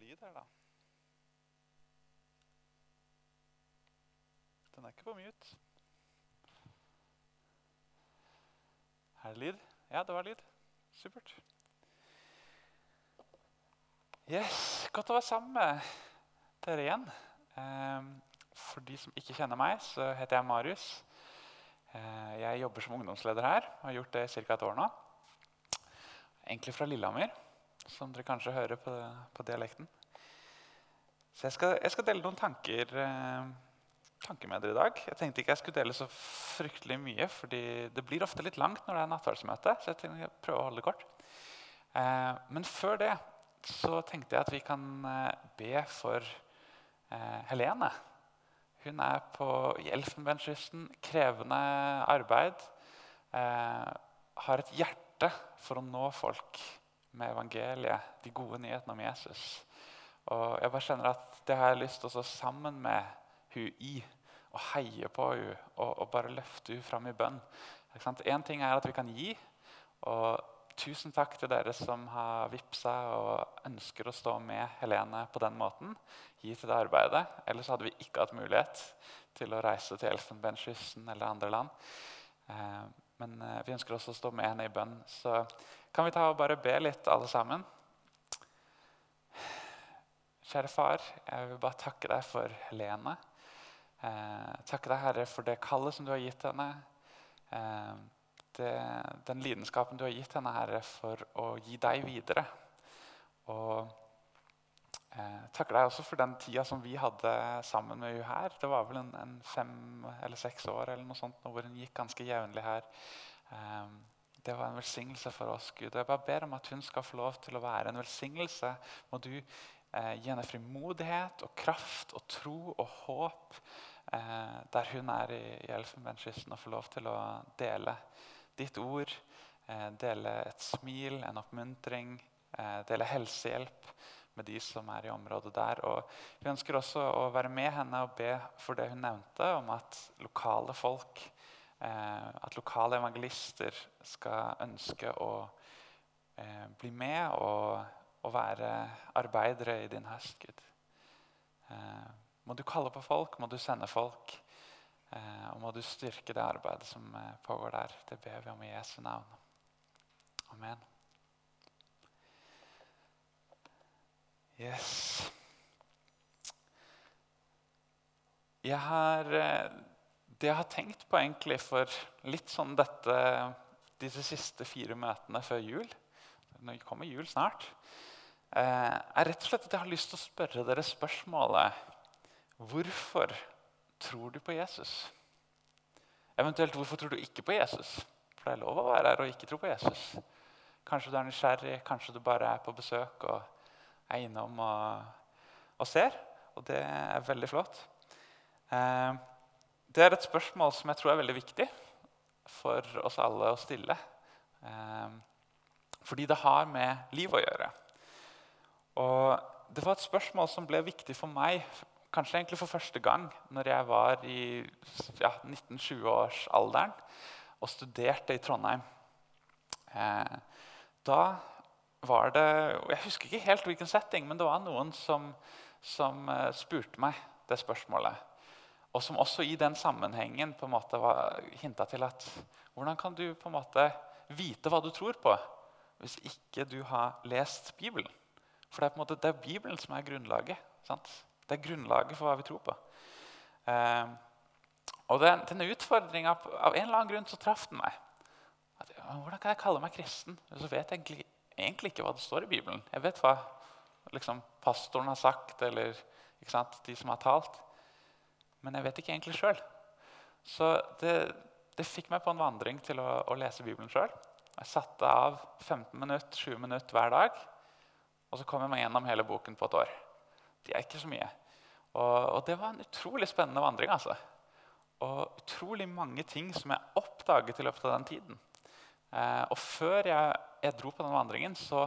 lyd her, da. Den er ikke på mute. Er det lyd? Ja, det var lyd. Supert. Yes, Godt å være sammen med dere igjen. Eh, for de som ikke kjenner meg, så heter jeg Marius. Eh, jeg jobber som ungdomsleder her og har gjort det i ca. et år nå. Egentlig fra Lillehammer, som dere kanskje hører på, på dialekten. Så jeg skal, jeg skal, dele noen tanker, eh, tanker, med dere i dag. Jeg tenkte ikke jeg skulle dele så fryktelig mye, fordi det blir ofte litt langt når det er nattverdsmøte. Så jeg tenkte jeg prøve å holde det kort. Eh, men før det så tenkte jeg at vi kan eh, be for eh, Helene. Hun er på, Elfenbenskysten. Krevende arbeid. Eh, har et hjerte for å nå folk med evangeliet, de gode nyhetene om Jesus. Og jeg bare kjenner at Det har jeg lyst til å stå sammen med hun i og heie på hun og, og bare løfte hun fram i bønn. Én ting er at vi kan gi. og Tusen takk til dere som har vippsa og ønsker å stå med Helene på den måten. Gi til det arbeidet. Ellers hadde vi ikke hatt mulighet til å reise til Elfenbenskysten eller andre land. Eh, men eh, vi ønsker også å stå med henne i bønn. Så kan vi ta og bare be litt, alle sammen? Kjære far, jeg vil bare takke deg for Helene. Eh, takke deg, Herre, for det kallet som du har gitt henne. Eh, det, den lidenskapen du har gitt henne, Herre, for å gi deg videre. Og eh, takker deg også for den tida som vi hadde sammen med henne her. Det var vel en, en fem eller seks år eller noe sånt, hvor hun gikk ganske jevnlig her. Eh, det var en velsignelse for oss, Gud. Og jeg bare ber om at hun skal få lov til å være en velsignelse. Må du eh, gi henne frimodighet og kraft og tro og håp eh, der hun er i, i Elfenbenskysten, og få lov til å dele ditt ord, eh, dele et smil, en oppmuntring, eh, dele helsehjelp med de som er i området der. Og vi ønsker også å være med henne og be for det hun nevnte, om at lokale folk, at lokale evangelister skal ønske å bli med og, og være arbeidere i din høst, Gud. Må du kalle på folk, må du sende folk. Eh, og må du styrke det arbeidet som eh, pågår der. Det ber vi om i Jesu navn. Amen. Yes. Jeg har, eh, det jeg har tenkt på egentlig for litt sånn dette, disse siste fire møtene før jul Nå kommer jul snart. er rett og slett at jeg har lyst til å spørre dere spørsmålet Hvorfor tror du på Jesus? Eventuelt hvorfor tror du ikke på Jesus? For det er lov å være her og ikke tro på Jesus. Kanskje du er nysgjerrig, kanskje du bare er på besøk og er innom og, og ser. Og det er veldig flott. Eh, det er et spørsmål som jeg tror er veldig viktig for oss alle å stille. Eh, fordi det har med liv å gjøre. Og det var et spørsmål som ble viktig for meg kanskje egentlig for første gang når jeg var i ja, 19-20-årsalderen og studerte i Trondheim. Eh, da var det Jeg husker ikke helt hvilken setting, men det var noen som, som uh, spurte meg det spørsmålet. Og som også i den sammenhengen på en måte var hinta til at hvordan kan du på en måte vite hva du tror på, hvis ikke du har lest Bibelen? For det er på en måte det er Bibelen som er grunnlaget. sant? Det er grunnlaget for hva vi tror på. Eh, og den, denne utfordringa Av en eller annen grunn så traff den meg. At, hvordan kan jeg kalle meg kristen? Så vet jeg egentlig, egentlig, ikke hva det står i Bibelen. Jeg vet hva liksom, pastoren har sagt, eller de som har talt. Men jeg vet ikke egentlig sjøl. Så det, det, fikk meg på en vandring til å, å lese Bibelen sjøl. Jeg satte av 15 minutter, 20 minutter hver dag. Og så kom jeg meg gjennom hele boken på et år. Det er ikke så mye. Og, og, det var en utrolig spennende vandring. altså. Og utrolig mange ting som jeg oppdaget i løpet av den tiden. Eh, og før jeg, jeg, dro på den vandringen, så,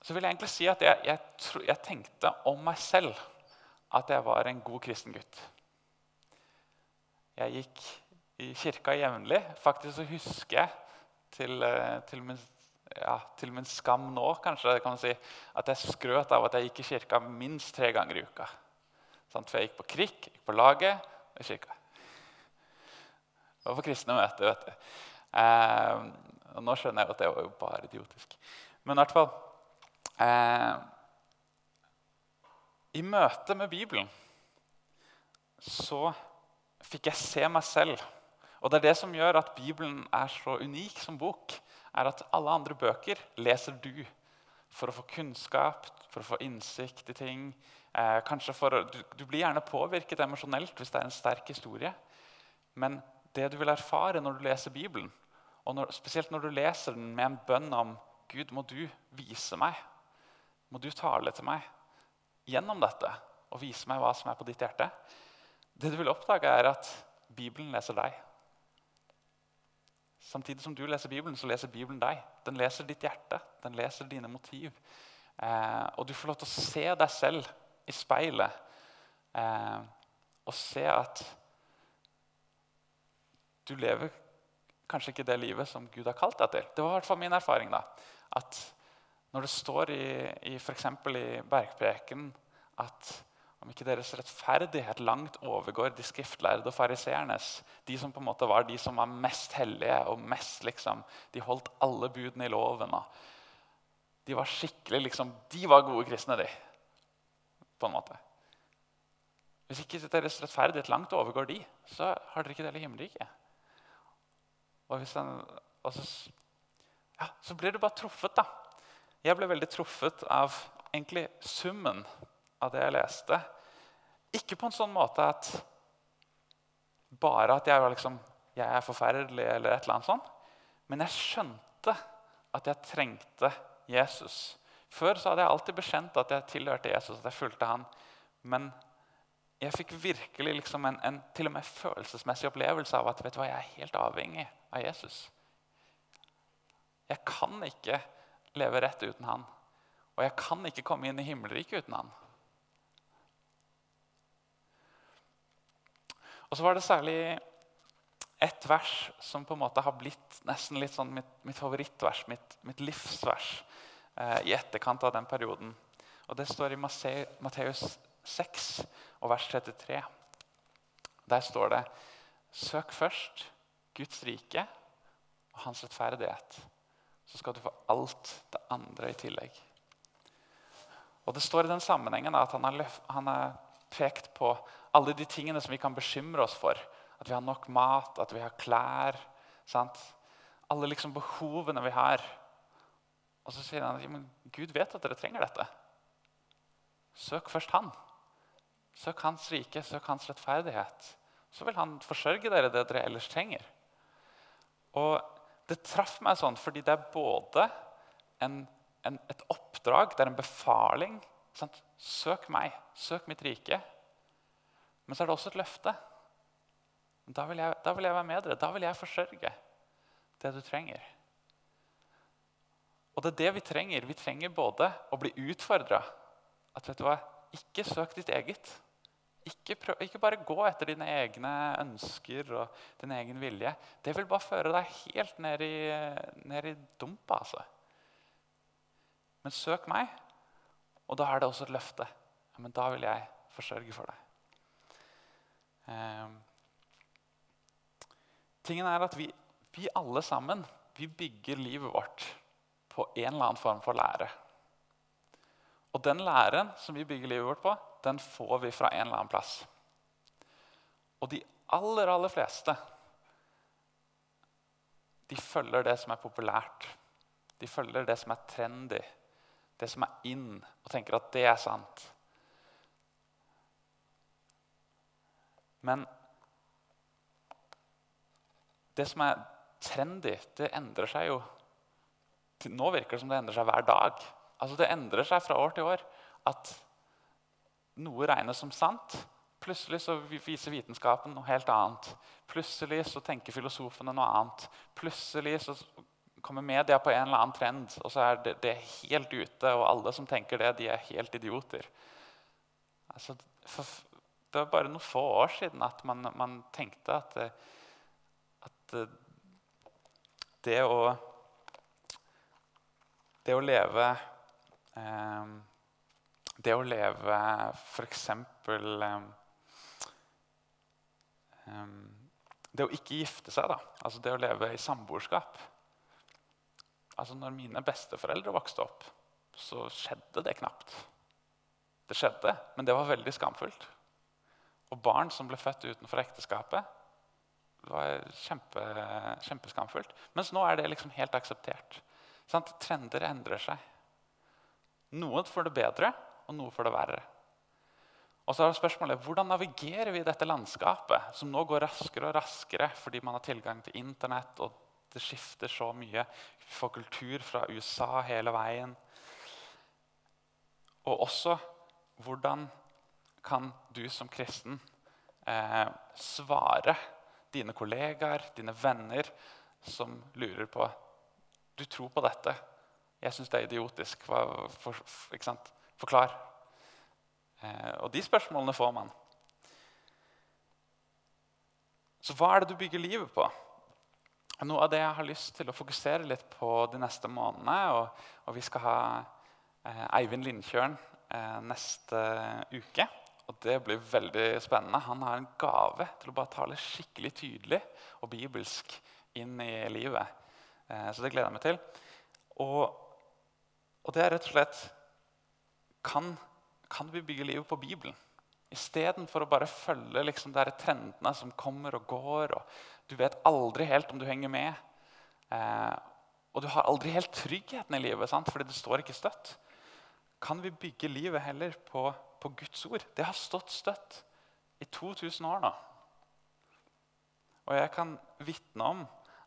så vil jeg egentlig si at jeg, jeg, jeg, tenkte om meg selv at jeg var en god kristen gutt. Jeg gikk i kirka jevnlig. Faktisk så husker jeg til, eh, til min ja, til min skam nå kanskje, kan man si, at jeg skrøt av at jeg gikk i kirka minst tre ganger i uka. Sånn, For jeg gikk på krikk, gikk på laget og i kirka. Og på kristne møter, vet du. Eh, og nå skjønner jeg at det var jo bare idiotisk. Men i hvert fall eh, I møte med Bibelen så fikk jeg se meg selv. Og det er det som gjør at Bibelen er så unik som bok. er at Alle andre bøker leser du for å få kunnskap, for å få innsikt i ting. Eh, for, du, du blir gjerne påvirket emosjonelt hvis det er en sterk historie. Men det du vil erfare når du leser Bibelen, og når, spesielt når du leser den med en bønn om Gud, må du vise meg, må du tale til meg gjennom dette og vise meg hva som er på ditt hjerte. Det du vil oppdage, er at Bibelen leser deg. Samtidig som du leser Bibelen, så leser Bibelen deg. Den leser ditt hjerte, den leser dine motiv. Eh, og du får lov til å se deg selv i speilet eh, og se at du lever kanskje ikke det livet som Gud har kalt deg til. Det var i hvert fall min erfaring. da, at Når det står i, i f.eks. i Bergpreken at om ikke deres rettferdighet langt overgår de skriftlærde og fariseernes. De som på en måte var de som var mest hellige og mest liksom, De holdt alle budene i loven. de var skikkelig liksom, de var gode kristne, de. På en måte. Hvis ikke deres rettferdighet langt overgår de, så har dere ikke del i himmelriket. Og, og så, ja, så blir du bare truffet, da. Jeg ble veldig truffet av egentlig summen av det jeg leste. Ikke på en sånn måte at bare at jeg, var liksom, jeg er forferdelig, eller et eller annet sånt. Men jeg skjønte at jeg trengte Jesus. Før så hadde jeg alltid bekjent at jeg tilhørte Jesus, at jeg fulgte han. Men jeg fikk virkelig liksom en, en, til og med følelsesmessig opplevelse av at vet du hva, jeg er helt avhengig av Jesus. Jeg kan ikke leve rett uten han. Og jeg kan ikke komme inn i himmelriket uten han. Og så var det særlig ett vers som på en måte har blitt nesten litt sånn mitt, mitt favorittvers, mitt, mitt livsvers, eh, i etterkant av den perioden. Og Det står i Matteus 6 og vers 33. Der står det Søk først Guds rike og hans rettferdighet. Så skal du få alt det andre i tillegg. Og Det står i den sammenhengen at han har, han har pekt på alle de tingene som vi kan bekymre oss for. At vi har nok mat, at vi har klær. Sant? Alle liksom behovene vi har. Og så sier han at Gud vet at dere trenger dette. Søk først Han. Søk Hans rike, søk Hans rettferdighet. Så vil Han forsørge dere det dere ellers trenger. Og Det traff meg sånn fordi det er både en, en, et oppdrag, det er en befaling. Sant? Søk meg, søk mitt rike. Men så er det også et løfte. Da vil, jeg, da vil jeg være med dere. Da vil jeg forsørge det du trenger. Og det er det vi trenger. Vi trenger både å bli utfordra. At vet du hva, ikke søk ditt eget. Ikke, prøv, ikke, bare gå etter dine egne ønsker og din egen vilje. Det vil bare føre deg helt ned i, ned i dumpa. altså. Men søk meg, og da er det også et løfte. Ja, men da vil jeg forsørge for deg. Eh, tingen er at vi, vi, alle sammen vi bygger livet vårt på en eller annen form for lære. Og den læren som vi bygger livet vårt på, den får vi fra en eller annen plass. Og de aller, aller fleste de følger det som er populært. De følger det som er trendy, det som er in, og tenker at det er sant. Men det som er trendy, det endrer seg jo Nå virker det som det endrer seg hver dag. Altså Det endrer seg fra år til år. At noe regnes som sant. Plutselig så viser vitenskapen noe helt annet. Plutselig så tenker filosofene noe annet. Plutselig så kommer media på en eller annen trend, og så er det, det helt ute. Og alle som tenker det, de er helt idioter. Altså, for, det var bare noen få år siden at man, man tenkte at, at, det å det å leve eh, Det å leve f.eks. Eh, eh, det å ikke gifte seg, da. altså det å leve i samboerskap. Altså når mine besteforeldre vokste opp, så skjedde det knapt. Det skjedde, men det var veldig skamfullt. Og barn som ble født utenfor ekteskapet, det var kjempe, kjempeskamfullt. Mens nå er det liksom helt akseptert. Sant? Trender endrer seg. Noen får det bedre, og noe for det verre. Og så er spørsmålet, Hvordan navigerer vi dette landskapet, som nå går raskere og raskere fordi man har tilgang til Internett, og det skifter så mye? Vi får kultur fra USA hele veien. Og også hvordan kan du som kristen eh, svare dine kollegaer, dine venner, som lurer på Du tror på dette. Jeg syns det er idiotisk. Hva, for, for, Forklar. Eh, og de spørsmålene får man. Så hva er det du bygger livet på? Noe av det jeg har lyst til å fokusere litt på de neste månedene og, og Vi skal ha eh, Eivind Lindkjørn eh, neste uke. Og Det blir veldig spennende. Han har en gave til å bare tale skikkelig tydelig og bibelsk inn i livet. Eh, så det gleder jeg meg til. Og, og det er rett og slett kan kan vi bygge livet på Bibelen. Istedenfor å bare følge liksom de trendene som kommer og går. og Du vet aldri helt om du henger med. Eh, og du har aldri helt tryggheten i livet, sant? fordi det står ikke støtt. Kan vi bygge livet heller på, på Guds ord? Det har stått støtt i 2000 år nå. Og jeg kan vitne om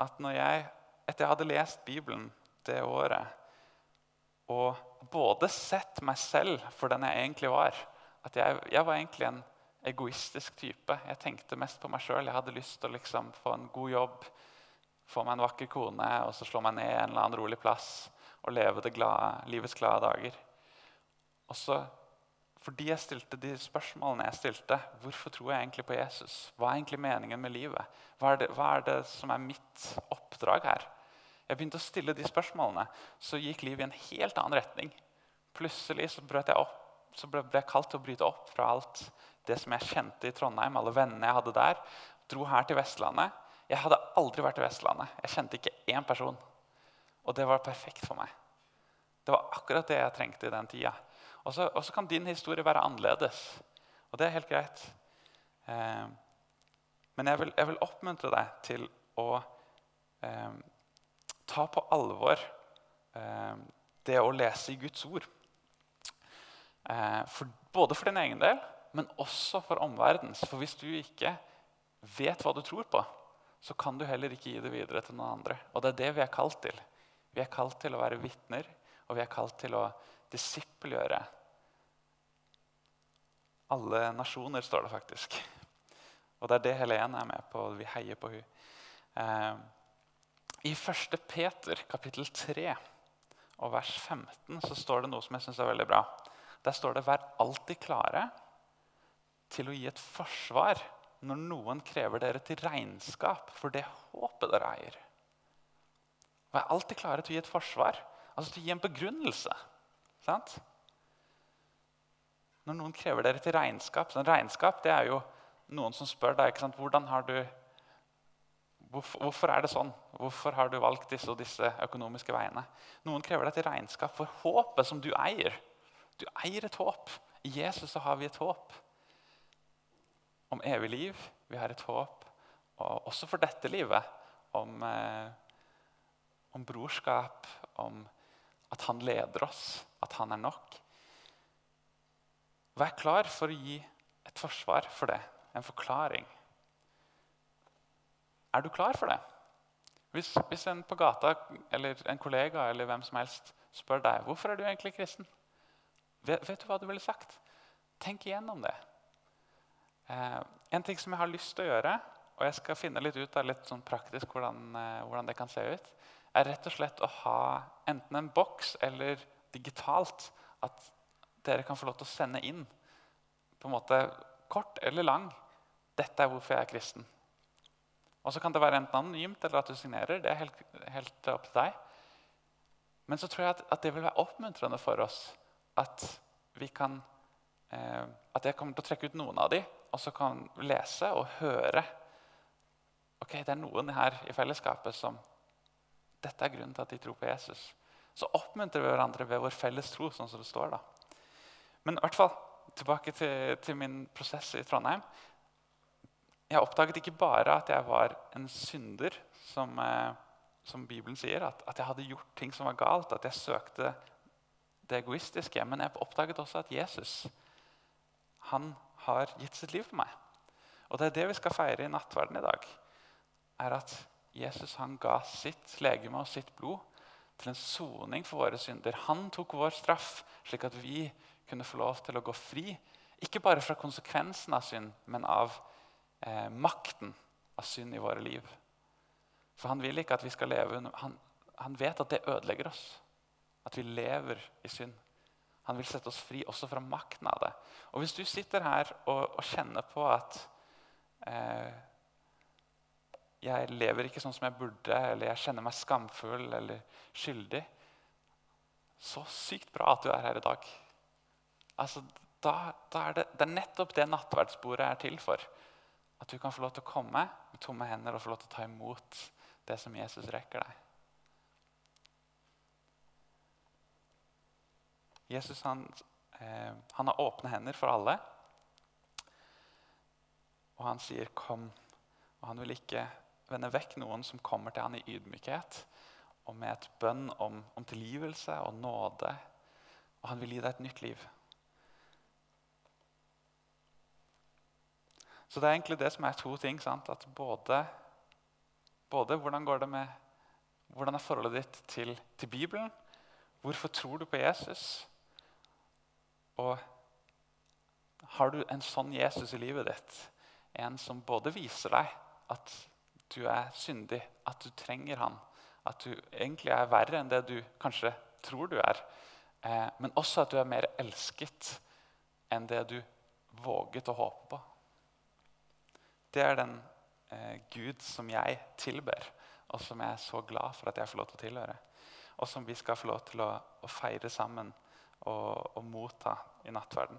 at når jeg, etter jeg hadde lest Bibelen det året og både sett meg selv for den jeg egentlig var. At jeg, jeg var egentlig en egoistisk type. Jeg tenkte mest på meg sjøl. Jeg hadde lyst til å liksom få en god jobb, få meg en vakker kone og så slå meg ned en eller annen rolig plass og leve glade, livets glade dager. Og så, fordi jeg stilte de spørsmålene jeg stilte, hvorfor tror jeg egentlig på Jesus? Hva er egentlig meningen med livet? Hva er det, hva er det som er mitt oppdrag her? Jeg begynte å stille de spørsmålene, så gikk livet i en helt annen retning. Plutselig så, jeg opp, så ble jeg kalt til å bryte opp fra alt det som jeg kjente i Trondheim. alle vennene jeg hadde der, Dro her til Vestlandet. Jeg hadde aldri vært i Vestlandet. Jeg kjente ikke én person. Og det var perfekt for meg. Det var akkurat det jeg trengte i den tida. Og så kan din historie være annerledes. Og det er helt greit. Eh, men jeg vil, jeg vil, oppmuntre deg til å eh, ta på alvor eh, det å lese i Guds ord. Eh, for, både for din egen del, men også for omverdens. For hvis du ikke vet hva du tror på, så kan du heller ikke gi det videre til noen andre. Og det er det vi er kalt til. Vi er kalt til å være vitner, og vi er kalt til å disippelgjøre. Alle nasjoner, står det faktisk. Og det er det Helene er med på. Vi heier på henne. I 1. Peter kapittel 3 og vers 15 så står det noe som jeg synes er veldig bra. Der står det 'Vær alltid klare til å gi et forsvar når noen krever dere til regnskap for det håpet dere eier'. Vær alltid klare til å gi et forsvar, altså til å gi en begrunnelse. Sant? Når noen krever dere til regnskap så en Regnskap det er jo noen som spør deg hvordan har du Hvorfor, hvorfor, er det sånn? Hvorfor har du valgt disse og disse økonomiske veiene? Noen krever deg til regnskap for håpet som du eier. Du eier et håp. I Jesus så har vi et håp om evig liv. Vi har et håp og også for dette livet. Om, eh, om brorskap, om at han leder oss, at han er nok. Vær klar for å gi et forsvar for det, en forklaring. Er du klar for det? Hvis, hvis, en på gata eller en kollega eller hvem som helst spør deg hvorfor er du egentlig kristen, vet, vet du hva du ville sagt? Tenk igjennom det. Eh, en ting som jeg har lyst til å gjøre, og jeg skal finne litt ut av litt sånn praktisk hvordan, eh, hvordan det kan se ut, er rett og slett å ha enten en boks eller digitalt at dere kan få lov til å sende inn på en måte kort eller lang 'Dette er hvorfor jeg er kristen'. Og så kan det være enten anonymt eller at du signerer. Det er helt, helt opp til deg. Men så tror jeg at, at det vil være oppmuntrende for oss at vi kan eh, At jeg kommer til å trekke ut noen av de, og så kan lese og høre Ok, det er noen her i fellesskapet som Dette er grunnen til at de tror på Jesus. Så oppmuntrer vi hverandre ved vår felles tro, sånn som det står. da. Men i hvert fall, tilbake til, til min prosess i Trondheim. Jeg oppdaget ikke bare at jeg var en synder, som, eh, som Bibelen sier. At, at, jeg hadde gjort ting som var galt, at jeg søkte det egoistiske. Men jeg oppdaget også at Jesus han har gitt sitt liv for meg. Og det er det vi skal feire i nattverden i dag. er At Jesus han ga sitt legeme og sitt blod til en soning for våre synder. Han tok vår straff, slik at vi kunne få lov til å gå fri. Ikke bare fra konsekvensen av synd, men av eh, makten av synd i våre liv. For han vil ikke at vi skal leve under han, han vet at det ødelegger oss. At vi lever i synd. Han vil sette oss fri også fra makten av det. Og Hvis du sitter her og, og kjenner på at eh, jeg lever ikke sånn som jeg burde, eller jeg kjenner meg skamfull eller skyldig Så sykt bra at du er her i dag. Altså, da, da er det, det, er nettopp det nattverdsbordet er til for. At du kan få lov til å komme med tomme hender og få lov til å ta imot det som Jesus rekker deg. Jesus han, eh, han har åpne hender for alle. Og han sier 'kom'. Og han vil ikke vende vekk noen som kommer til han i ydmykhet og med et bønn om, om tilgivelse og nåde. Og han vil gi deg et nytt liv. Så det er egentlig det som er to ting. Sant? At både, både hvordan går det med Hvordan er forholdet ditt til, til Bibelen? Hvorfor tror du på Jesus? Og har du en sånn Jesus i livet ditt, en som både viser deg at du er syndig, at du trenger han, at du egentlig er verre enn det du kanskje tror du er, eh, men også at du er mer elsket enn det du våget å håpe på. Det er den eh, Gud som jeg tilber, og som jeg er så glad for at jeg får lov til å tilhøre. Og som vi skal få lov til å, å feire sammen og, og motta i nattverden.